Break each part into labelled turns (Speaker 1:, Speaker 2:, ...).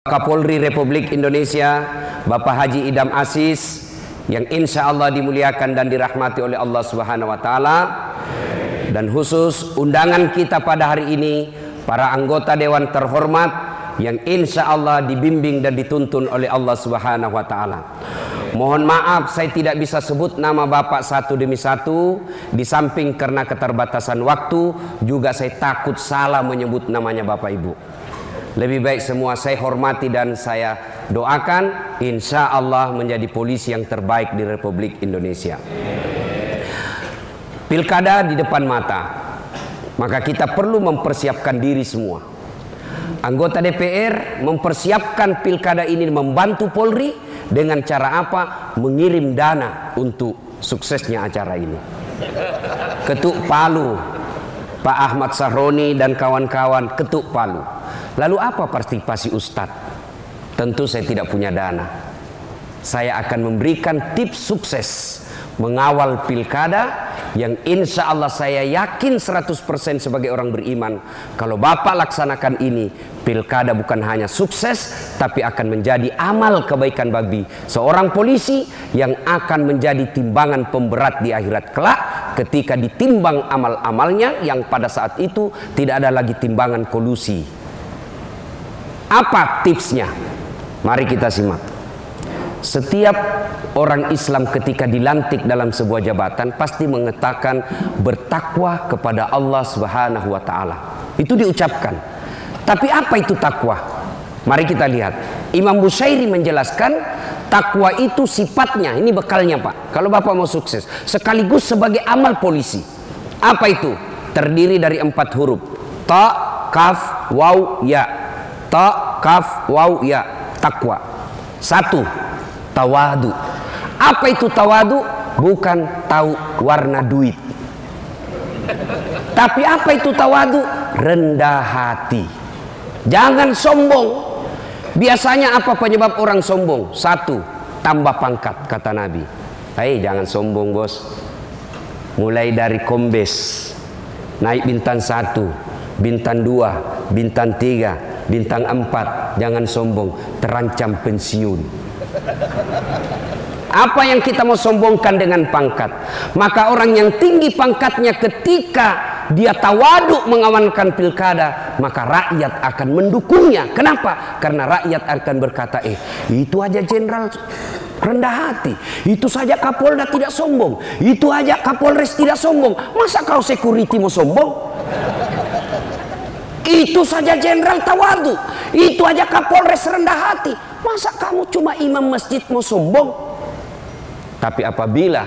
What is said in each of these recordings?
Speaker 1: Kapolri Republik Indonesia Bapak Haji Idam Asis yang insya Allah dimuliakan dan dirahmati oleh Allah Subhanahu Wa Taala. Dan khusus undangan kita pada hari ini para anggota Dewan terhormat yang insya Allah dibimbing dan dituntun oleh Allah Subhanahu Wa Taala. Mohon maaf saya tidak bisa sebut nama Bapak satu demi satu. Di samping karena keterbatasan waktu Juga saya takut salah menyebut namanya Bapak Ibu lebih baik semua saya hormati dan saya doakan insya Allah menjadi polisi yang terbaik di Republik Indonesia. Pilkada di depan mata, maka kita perlu mempersiapkan diri semua. Anggota DPR mempersiapkan pilkada ini membantu Polri dengan cara apa? Mengirim dana untuk suksesnya acara ini. Ketuk Palu, Pak Ahmad Sahroni dan kawan-kawan ketuk Palu Lalu apa partisipasi Ustadz? Tentu saya tidak punya dana. Saya akan memberikan tips sukses mengawal pilkada yang insya Allah saya yakin 100% sebagai orang beriman kalau Bapak laksanakan ini pilkada bukan hanya sukses tapi akan menjadi amal kebaikan bagi seorang polisi yang akan menjadi timbangan pemberat di akhirat kelak ketika ditimbang amal-amalnya yang pada saat itu tidak ada lagi timbangan kolusi apa tipsnya? Mari kita simak. Setiap orang Islam ketika dilantik dalam sebuah jabatan pasti mengatakan bertakwa kepada Allah Subhanahu wa taala. Itu diucapkan. Tapi apa itu takwa? Mari kita lihat. Imam Bushairi menjelaskan takwa itu sifatnya, ini bekalnya Pak. Kalau Bapak mau sukses, sekaligus sebagai amal polisi. Apa itu? Terdiri dari empat huruf. Ta, kaf, waw, ya. Ta, kaf, waw, ya. Takwa. Satu, tawadu. Apa itu tawadu? Bukan tahu warna duit. Tapi apa itu tawadu? Rendah hati. Jangan sombong. Biasanya apa penyebab orang sombong? Satu, tambah pangkat kata Nabi. Hei jangan sombong bos. Mulai dari kombes. Naik bintang satu, bintang dua, bintang tiga, Bintang empat, jangan sombong, terancam pensiun. Apa yang kita mau sombongkan dengan pangkat? Maka orang yang tinggi pangkatnya ketika dia tawaduk mengawankan pilkada, maka rakyat akan mendukungnya. Kenapa? Karena rakyat akan berkata, eh itu aja jenderal rendah hati. Itu saja Kapolda tidak sombong. Itu aja Kapolres tidak sombong. Masa kau security mau sombong? Itu saja jenderal tawadu. Itu aja kapolres rendah hati. Masa kamu cuma imam masjid mau sombong? Tapi apabila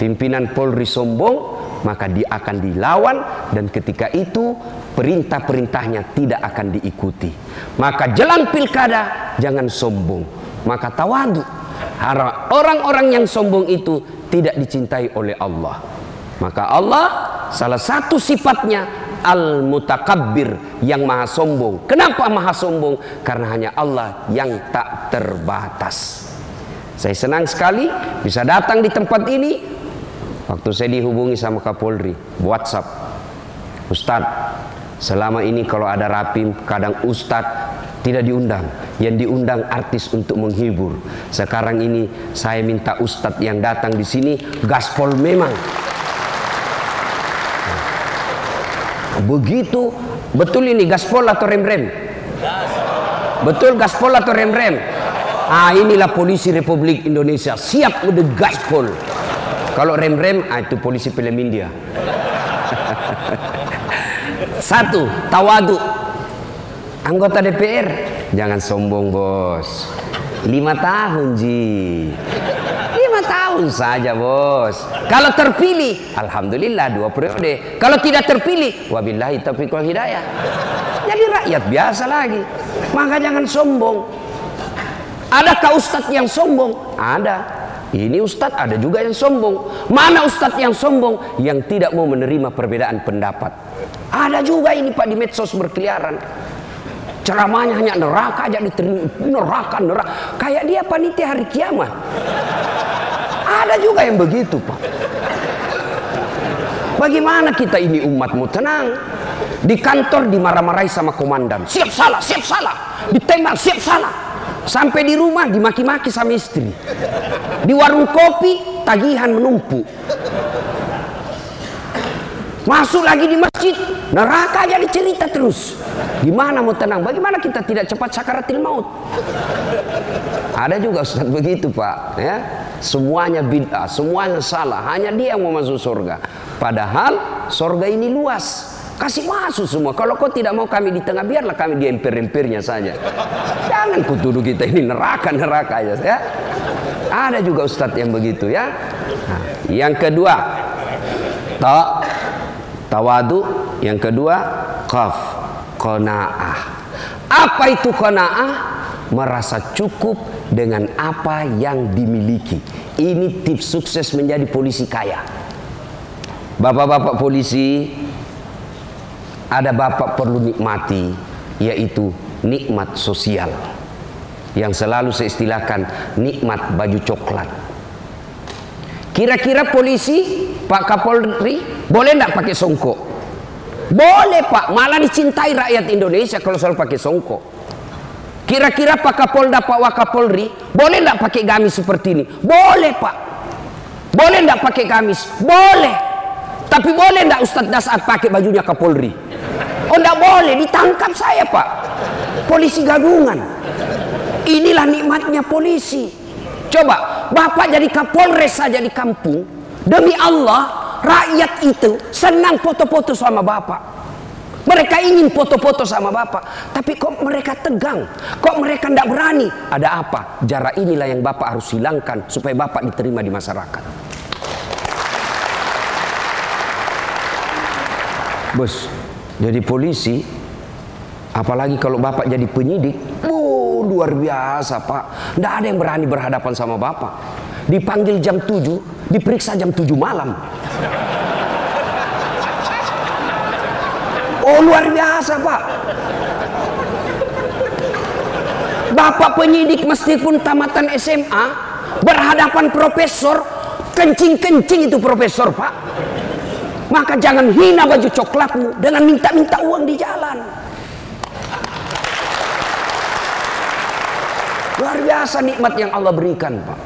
Speaker 1: pimpinan Polri sombong, maka dia akan dilawan dan ketika itu perintah-perintahnya tidak akan diikuti. Maka jalan pilkada jangan sombong. Maka tawadu. Orang-orang yang sombong itu tidak dicintai oleh Allah. Maka Allah salah satu sifatnya al-mutakabbir yang maha sombong. Kenapa maha sombong? Karena hanya Allah yang tak terbatas. Saya senang sekali bisa datang di tempat ini. Waktu saya dihubungi sama Kapolri, WhatsApp. Ustadz, selama ini kalau ada rapim, kadang Ustadz tidak diundang. Yang diundang artis untuk menghibur. Sekarang ini saya minta Ustadz yang datang di sini gaspol memang. Begitu betul ini gaspol atau rem-rem? Betul gaspol atau rem-rem? Ah inilah polisi Republik Indonesia siap udah gaspol. Kalau rem-rem ah itu polisi film India. Satu, tawadu. Anggota DPR jangan sombong bos. Lima tahun ji tahun saja bos. Kalau terpilih, alhamdulillah dua periode. Kalau tidak terpilih, wabillahi taufiq wal hidayah. Jadi rakyat biasa lagi. Maka jangan sombong. Adakah ustadz yang sombong? Ada. Ini ustadz ada juga yang sombong. Mana ustadz yang sombong yang tidak mau menerima perbedaan pendapat? Ada juga ini Pak di medsos berkeliaran. Ceramahnya hanya neraka aja diterima neraka neraka. Kayak dia panitia hari kiamat. Ada juga yang begitu, Pak. Bagaimana kita ini umatmu tenang? Di kantor dimarah-marahi sama komandan. Siap salah, siap salah. Ditembak, siap salah. Sampai di rumah dimaki-maki sama istri. Di warung kopi tagihan menumpuk. Masuk lagi di masjid, neraka jadi cerita terus. Gimana mau tenang? Bagaimana kita tidak cepat sakaratil maut? Ada juga Ustaz begitu Pak, ya. Semuanya bid'ah, semuanya salah, hanya dia yang mau masuk surga. Padahal surga ini luas. Kasih masuk semua. Kalau kau tidak mau kami di tengah, biarlah kami di emper-empernya saja. Jangan kutuduh kita ini neraka-neraka ya. ya. Ada juga Ustadz yang begitu ya. Nah, yang kedua, tak tawadu yang kedua qaf qanaah apa itu qanaah merasa cukup dengan apa yang dimiliki. Ini tips sukses menjadi polisi kaya. Bapak-bapak polisi ada bapak perlu nikmati yaitu nikmat sosial. Yang selalu saya istilahkan nikmat baju coklat. Kira-kira polisi Pak Kapolri boleh tidak pakai songkok? Boleh Pak, malah dicintai rakyat Indonesia kalau selalu pakai songkok. Kira-kira Pak Kapolda, Pak Wakapolri boleh tidak pakai gamis seperti ini? Boleh Pak. Boleh tidak pakai gamis? Boleh. Tapi boleh tidak Ustadz Dasar pakai bajunya Kapolri? Oh tidak boleh, ditangkap saya Pak. Polisi gabungan. Inilah nikmatnya polisi. Coba, Bapak jadi Kapolres saja di kampung, Demi Allah, rakyat itu senang foto-foto sama Bapak. Mereka ingin foto-foto sama Bapak. Tapi kok mereka tegang? Kok mereka tidak berani? Ada apa? Jarak inilah yang Bapak harus hilangkan supaya Bapak diterima di masyarakat. Bos, jadi polisi, apalagi kalau Bapak jadi penyidik, oh, luar biasa Pak. Tidak ada yang berani berhadapan sama Bapak. Dipanggil jam 7, diperiksa jam 7 malam. Oh luar biasa pak. Bapak penyidik meskipun tamatan SMA berhadapan profesor kencing-kencing itu profesor pak. Maka jangan hina baju coklatmu dengan minta-minta uang di jalan. Luar biasa nikmat yang Allah berikan pak.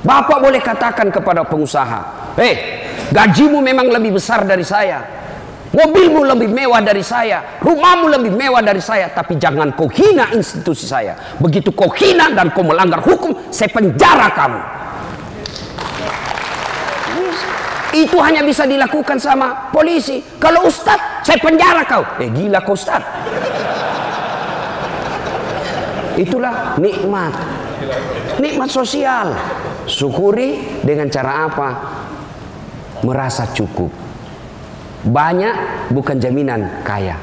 Speaker 1: Bapak boleh katakan kepada pengusaha, "Eh, gajimu memang lebih besar dari saya. Mobilmu lebih mewah dari saya, rumahmu lebih mewah dari saya, tapi jangan kau hina institusi saya. Begitu kau hina dan kau melanggar hukum, saya penjara kamu." Itu hanya bisa dilakukan sama polisi. Kalau ustadz, saya penjara kau. Eh gila kau ustadz. Itulah nikmat. Nikmat sosial. Syukuri dengan cara apa? Merasa cukup. Banyak bukan jaminan kaya.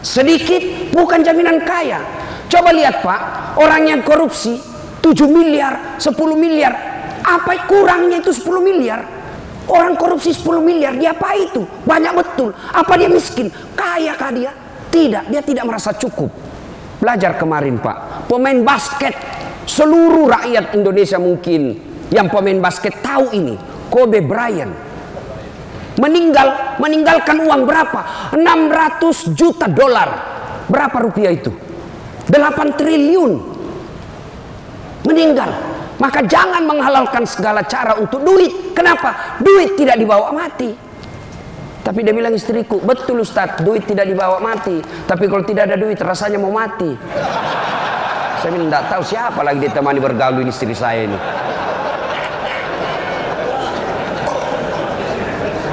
Speaker 1: Sedikit bukan jaminan kaya. Coba lihat Pak, orang yang korupsi 7 miliar, 10 miliar. Apa kurangnya itu 10 miliar? Orang korupsi 10 miliar, dia apa itu? Banyak betul. Apa dia miskin? Kaya kah dia? Tidak, dia tidak merasa cukup. Belajar kemarin Pak, pemain basket Seluruh rakyat Indonesia mungkin yang pemain basket tahu ini. Kobe Bryant meninggal meninggalkan uang berapa? 600 juta dolar. Berapa rupiah itu? 8 triliun. Meninggal. Maka jangan menghalalkan segala cara untuk duit. Kenapa? Duit tidak dibawa mati. Tapi dia bilang istriku, betul Ustaz, duit tidak dibawa mati. Tapi kalau tidak ada duit rasanya mau mati. Saya bilang tidak tahu siapa lagi ditemani bergaul ini istri saya ini.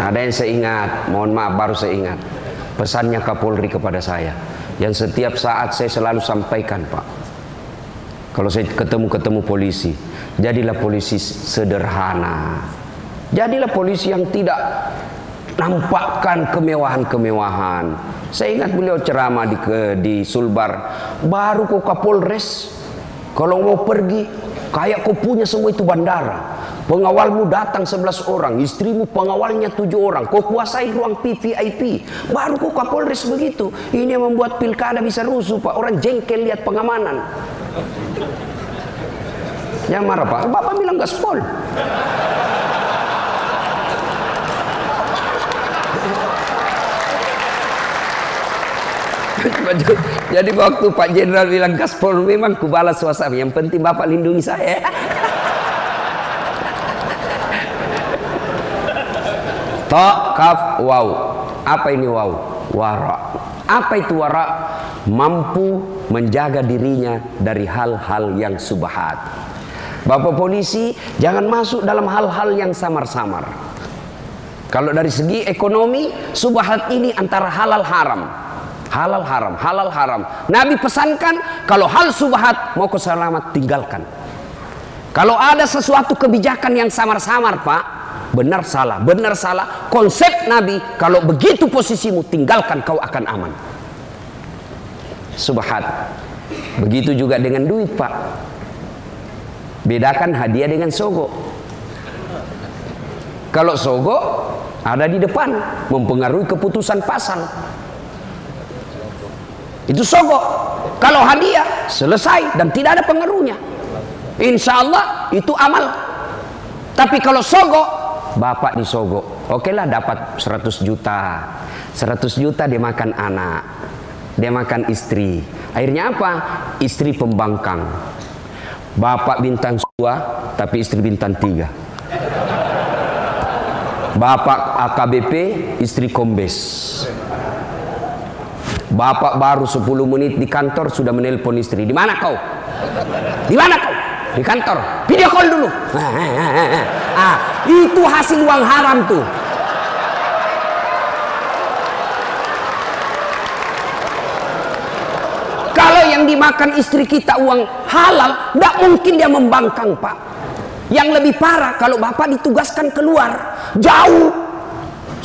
Speaker 1: Ada yang saya ingat, mohon maaf baru saya ingat. Pesannya Kapolri kepada saya. Yang setiap saat saya selalu sampaikan Pak. Kalau saya ketemu-ketemu polisi. Jadilah polisi sederhana. Jadilah polisi yang tidak nampakkan kemewahan-kemewahan. Saya ingat beliau ceramah di, ke, di Sulbar. Baru kau Kapolres. Kalau mau pergi, kayak kau punya semua itu bandara. Pengawalmu datang 11 orang, istrimu pengawalnya 7 orang. Kau kuasai ruang PVIP. Baru kau Kapolres begitu. Ini yang membuat pilkada bisa rusuh, Pak. Orang jengkel lihat pengamanan. Yang marah, Pak. Bapak bilang gaspol. Jadi waktu Pak Jenderal bilang gaspol memang kubalas suasana. Yang penting Bapak lindungi saya. Ta kaf wow. Apa ini wow? Wara. Apa itu wara? Mampu menjaga dirinya dari hal-hal yang subhat. Bapak polisi jangan masuk dalam hal-hal yang samar-samar. Kalau dari segi ekonomi, subhat ini antara halal haram. Halal haram, halal haram. Nabi pesankan kalau hal subhat mau keselamat tinggalkan. Kalau ada sesuatu kebijakan yang samar-samar, Pak, benar salah, benar salah. Konsep Nabi, kalau begitu posisimu tinggalkan kau akan aman. Subhat. Begitu juga dengan duit, Pak. Bedakan hadiah dengan sogo. Kalau sogo ada di depan mempengaruhi keputusan pasal. Itu sogo. Kalau hadiah selesai dan tidak ada pengaruhnya. Insya Allah itu amal. Tapi kalau sogo, bapak di sogo. Oke lah dapat 100 juta. 100 juta dia makan anak. Dia makan istri. Akhirnya apa? Istri pembangkang. Bapak bintang 2 tapi istri bintang 3. Bapak AKBP, istri kombes. Bapak baru 10 menit di kantor sudah menelpon istri. Di mana kau? Di mana kau? Di kantor. Video call dulu. Ah, itu hasil uang haram tuh. Kalau yang dimakan istri kita uang halal, tidak mungkin dia membangkang, Pak. Yang lebih parah kalau bapak ditugaskan keluar jauh,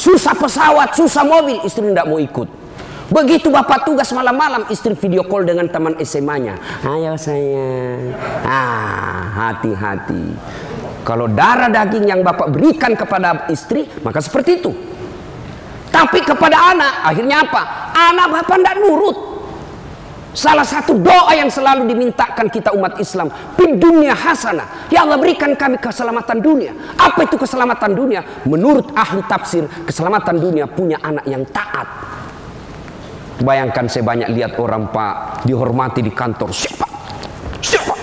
Speaker 1: susah pesawat, susah mobil, istri tidak mau ikut. Begitu bapak tugas malam-malam, istri video call dengan teman SMA-nya. Ayo sayang, ah hati-hati. Kalau darah daging yang bapak berikan kepada istri, maka seperti itu. Tapi kepada anak, akhirnya apa? Anak bapak tidak nurut. Salah satu doa yang selalu dimintakan kita umat Islam di dunia hasanah. Ya Allah berikan kami keselamatan dunia. Apa itu keselamatan dunia? Menurut ahli tafsir, keselamatan dunia punya anak yang taat. Bayangkan saya banyak lihat orang pak dihormati di kantor. Siapa? Siapa?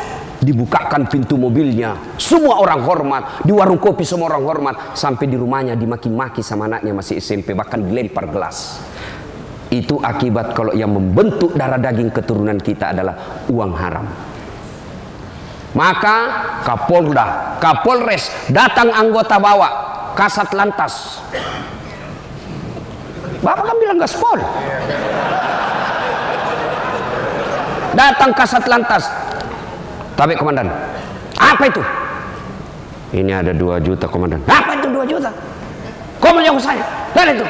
Speaker 1: Dibukakan pintu mobilnya. Semua orang hormat. Di warung kopi semua orang hormat. Sampai di rumahnya dimaki-maki sama anaknya masih SMP. Bahkan dilempar gelas. Itu akibat kalau yang membentuk darah daging keturunan kita adalah uang haram. Maka Kapolda, Kapolres datang anggota bawa kasat lantas. Bapak kan bilang gaspol. Datang kasat lantas. Tapi komandan, apa itu? Ini ada 2 juta komandan. Apa itu 2 juta? Kau menjawab saya. Lihat itu.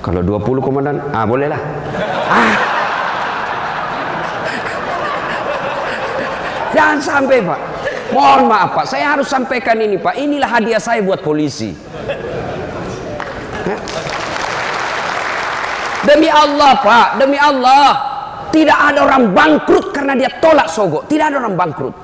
Speaker 1: Kalau 20 komandan, ah bolehlah. Ah. Jangan sampai pak. Mohon maaf pak, saya harus sampaikan ini pak. Inilah hadiah saya buat polisi. Demi Allah pak, demi Allah. Tidak ada orang bangkrut karena dia tolak sogo. Tidak ada orang bangkrut.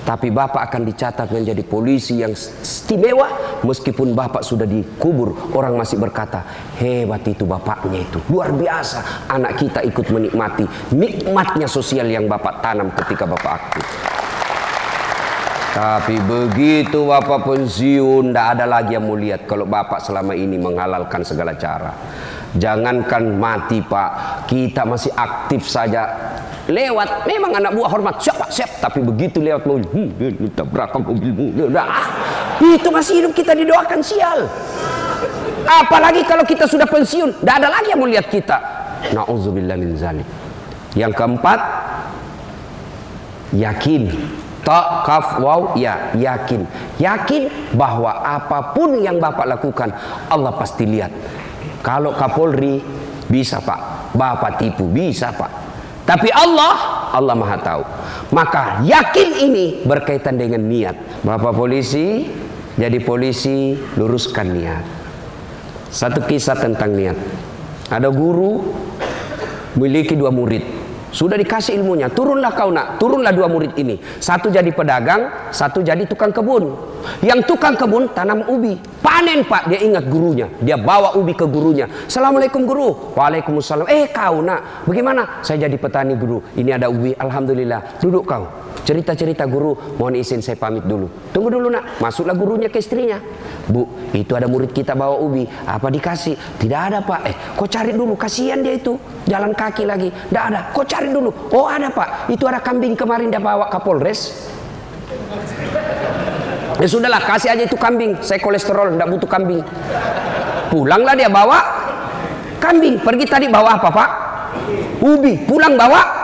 Speaker 1: Tapi Bapak akan dicatat menjadi polisi yang istimewa meskipun Bapak sudah dikubur. Orang masih berkata, hebat itu Bapaknya itu. Luar biasa anak kita ikut menikmati nikmatnya sosial yang Bapak tanam ketika Bapak aktif. Tapi begitu Bapak pensiun, tidak ada lagi yang mau lihat kalau Bapak selama ini menghalalkan segala cara. Jangankan mati Pak, kita masih aktif saja. Lewat. Memang anak buah hormat. Siapa siap. Tapi begitu lewat mobil hmm, tabrakan mobilmu ah, itu masih hidup kita didoakan sial. Apalagi kalau kita sudah pensiun tidak ada lagi yang mau lihat kita. Na'udzubillah min zalik. Yang keempat yakin. Tak kaf wow ya yakin. Yakin bahwa apa pun yang bapak lakukan Allah pasti lihat kalau Kapolri bisa pak bapak tipu bisa pak tapi Allah, Allah Maha Tahu. Maka yakin ini berkaitan dengan niat. Bapak polisi, jadi polisi luruskan niat. Satu kisah tentang niat. Ada guru memiliki dua murid. Sudah dikasih ilmunya, turunlah kau nak, turunlah dua murid ini. Satu jadi pedagang, satu jadi tukang kebun. Yang tukang kebun tanam ubi. Panen pak, dia ingat gurunya. Dia bawa ubi ke gurunya. Assalamualaikum guru. Waalaikumsalam. Eh kau nak, bagaimana? Saya jadi petani guru. Ini ada ubi, Alhamdulillah. Duduk kau. Cerita-cerita guru, mohon izin saya pamit dulu. Tunggu dulu nak, masuklah gurunya ke istrinya. Bu, itu ada murid kita bawa ubi. Apa dikasih? Tidak ada pak. Eh, kau cari dulu, kasihan dia itu. Jalan kaki lagi. Tidak ada, kau cari dulu. Oh ada pak, itu ada kambing kemarin dia bawa Kapolres. Ya sudahlah, kasih aja itu kambing. Saya kolesterol, tidak butuh kambing. Pulanglah dia bawa kambing. Pergi tadi bawa apa pak? Ubi. Pulang bawa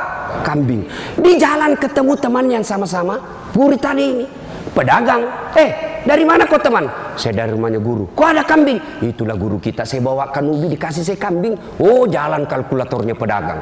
Speaker 1: kambing. Di jalan ketemu teman yang sama-sama, guru tadi ini, pedagang. Eh, dari mana kau teman? Saya dari rumahnya guru. Kok ada kambing? Itulah guru kita. Saya bawakan ubi dikasih saya kambing. Oh, jalan kalkulatornya pedagang.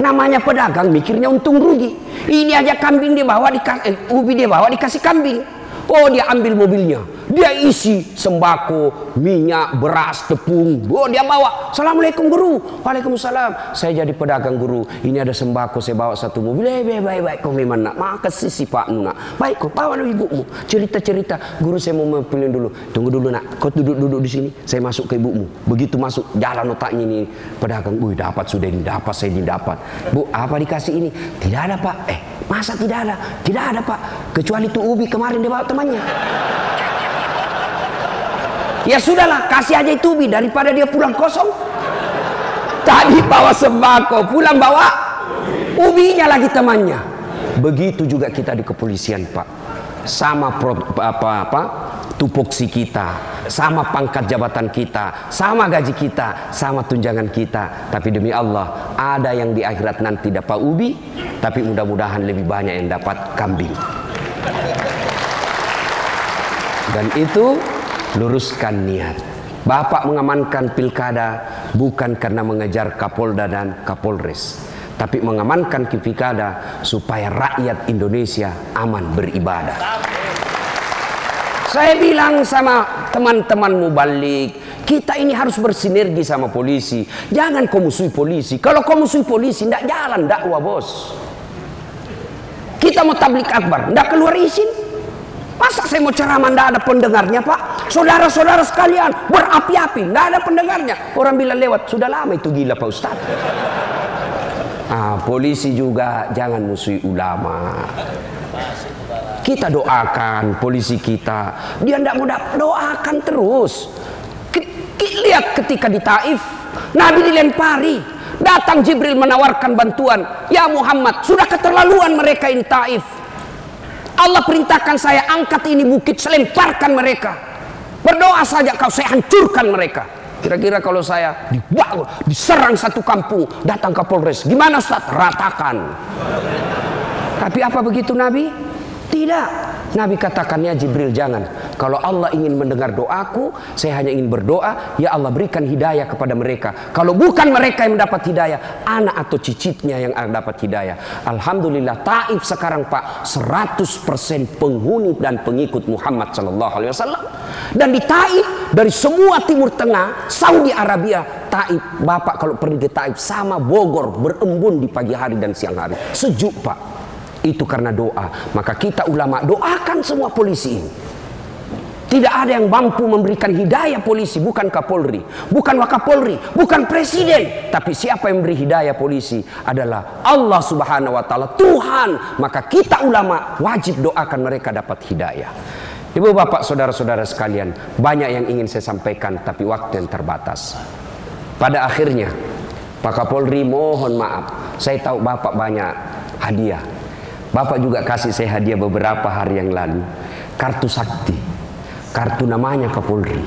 Speaker 1: Namanya pedagang mikirnya untung rugi. Ini aja kambing dia bawa dikasih eh, ubi dia bawa dikasih kambing. Oh, dia ambil mobilnya. Dia isi sembako, minyak, beras, tepung. Oh dia bawa. Assalamualaikum guru. Waalaikumsalam. Saya jadi pedagang guru. Ini ada sembako saya bawa satu mobil. Eh, baik, baik, baik. Kau memang nak. Maka sisi pak nak. Baik kau bawa ibumu. Cerita-cerita. Guru saya mau memilih dulu. Tunggu dulu nak. Kau duduk-duduk di sini. Saya masuk ke ibumu. Begitu masuk jalan otaknya ini pedagang. Wih dapat sudah ini dapat saya ini dapat. Bu apa dikasih ini? Tidak ada pak. Eh masa tidak ada? Tidak ada pak. Kecuali itu ubi kemarin dia bawa temannya. Ya sudahlah, kasih aja itu ubi daripada dia pulang kosong. Tadi bawa sembako, pulang bawa ubinya lagi temannya. Begitu juga kita di kepolisian, Pak. Sama pro, apa apa tupoksi kita, sama pangkat jabatan kita, sama gaji kita, sama tunjangan kita. Tapi demi Allah, ada yang di akhirat nanti dapat ubi, tapi mudah-mudahan lebih banyak yang dapat kambing. Dan itu luruskan niat. Bapak mengamankan pilkada bukan karena mengejar Kapolda dan Kapolres, tapi mengamankan pilkada supaya rakyat Indonesia aman beribadah. Saya bilang sama teman-teman mubalik, kita ini harus bersinergi sama polisi. Jangan kau musuhi polisi. Kalau kau musuhi polisi, tidak jalan dakwah bos. Kita mau tablik akbar, tidak keluar izin. Masa saya mau ceramah tidak ada pendengarnya pak? Saudara-saudara sekalian berapi-api, tidak ada pendengarnya. Orang bilang lewat, sudah lama itu gila pak Ustaz. Ah, polisi juga jangan musuhi ulama. Kita doakan polisi kita. Dia tidak mau doakan terus. Lihat ketika di Taif, Nabi dilempari. Datang Jibril menawarkan bantuan. Ya Muhammad, sudah keterlaluan mereka ini Taif. Allah perintahkan saya angkat ini bukit, saya lemparkan mereka. Berdoa saja kau saya hancurkan mereka. Kira-kira kalau saya dibangun, diserang satu kampung, datang ke Polres, gimana Ustaz? Ratakan. Tapi apa begitu Nabi? Tidak. Nabi katakannya Jibril jangan. Kalau Allah ingin mendengar doaku, saya hanya ingin berdoa, ya Allah berikan hidayah kepada mereka. Kalau bukan mereka yang mendapat hidayah, anak atau cicitnya yang dapat hidayah. Alhamdulillah Taif sekarang Pak 100% penghuni dan pengikut Muhammad sallallahu alaihi wasallam. Dan di Taif dari semua Timur Tengah, Saudi Arabia, Taif, Bapak kalau pergi ke Taif sama Bogor berembun di pagi hari dan siang hari. Sejuk Pak itu karena doa. Maka kita ulama doakan semua polisi ini. Tidak ada yang mampu memberikan hidayah polisi, bukan Kapolri, bukan Wakapolri, bukan presiden, tapi siapa yang memberi hidayah polisi adalah Allah Subhanahu wa taala, Tuhan. Maka kita ulama wajib doakan mereka dapat hidayah. Ibu bapak saudara-saudara sekalian, banyak yang ingin saya sampaikan tapi waktu yang terbatas. Pada akhirnya, Pak Kapolri mohon maaf, saya tahu bapak banyak hadiah Bapak juga kasih saya hadiah beberapa hari yang lalu. Kartu sakti. Kartu namanya Kapolri.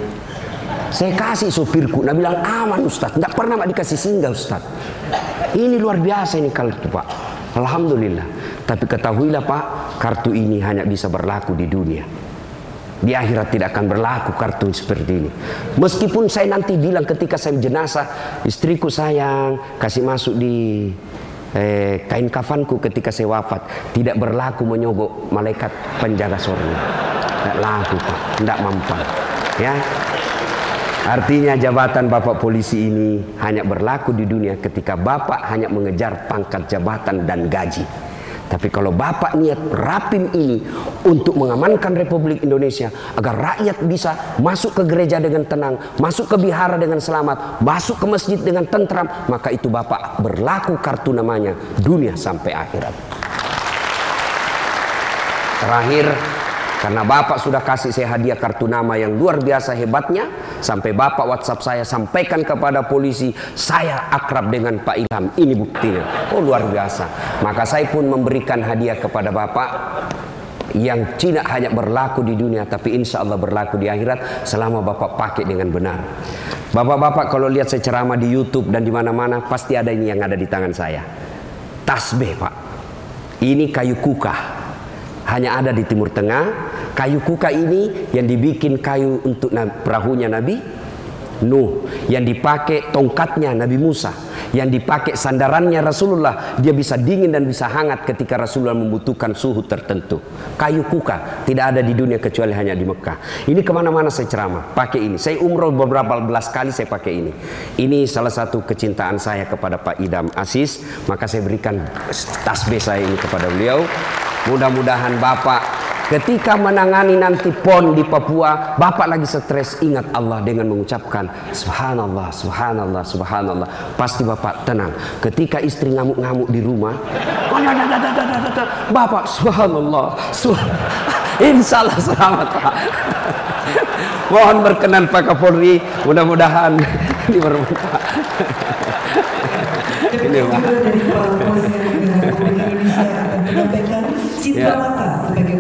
Speaker 1: Saya kasih sopirku. Nah bilang aman Ustaz. Tidak pernah mak dikasih singgah Ustaz. Ini luar biasa ini kartu Pak. Alhamdulillah. Tapi ketahuilah Pak. Kartu ini hanya bisa berlaku di dunia. Di akhirat tidak akan berlaku kartu seperti ini. Meskipun saya nanti bilang ketika saya jenazah, istriku sayang, kasih masuk di eh, kain kafanku ketika saya wafat tidak berlaku menyogok malaikat penjaga surga tidak laku tidak mampu. Ya. Artinya jabatan Bapak polisi ini hanya berlaku di dunia ketika Bapak hanya mengejar pangkat jabatan dan gaji. Tapi kalau Bapak niat rapim ini untuk mengamankan Republik Indonesia agar rakyat bisa masuk ke gereja dengan tenang, masuk ke bihara dengan selamat, masuk ke masjid dengan tentram, maka itu Bapak berlaku kartu namanya dunia sampai akhirat. Terakhir, karena Bapak sudah kasih saya hadiah kartu nama yang luar biasa hebatnya, sampai Bapak WhatsApp saya sampaikan kepada polisi, saya akrab dengan Pak Ilham. Ini buktinya. Oh luar biasa. Maka saya pun memberikan hadiah kepada Bapak yang tidak hanya berlaku di dunia tapi insya Allah berlaku di akhirat selama Bapak pakai dengan benar. Bapak-bapak kalau lihat saya ceramah di YouTube dan di mana-mana pasti ada ini yang ada di tangan saya. Tasbih Pak. Ini kayu kuka hanya ada di Timur Tengah. Kayu kuka ini yang dibikin kayu untuk perahunya Nabi Nuh, yang dipakai tongkatnya Nabi Musa, yang dipakai sandarannya Rasulullah, dia bisa dingin dan bisa hangat ketika Rasulullah membutuhkan suhu tertentu. Kayu kuka tidak ada di dunia kecuali hanya di Mekah. Ini ke mana-mana saya ceramah, pakai ini. Saya umroh beberapa belas kali saya pakai ini. Ini salah satu kecintaan saya kepada Pak Idam Asis, maka saya berikan tasbih saya ini kepada beliau. Mudah-mudahan Bapak ketika menangani nanti pon di Papua, Bapak lagi stres ingat Allah dengan mengucapkan Subhanallah, Subhanallah, Subhanallah. Pasti Bapak tenang. Ketika istri ngamuk-ngamuk di rumah, Bapak Subhanallah, Subhanallah. Insya Allah selamat Pak. Mohon berkenan Pak Kapolri, mudah-mudahan diberberkah. Ini Pak.
Speaker 2: ya. mata sebagai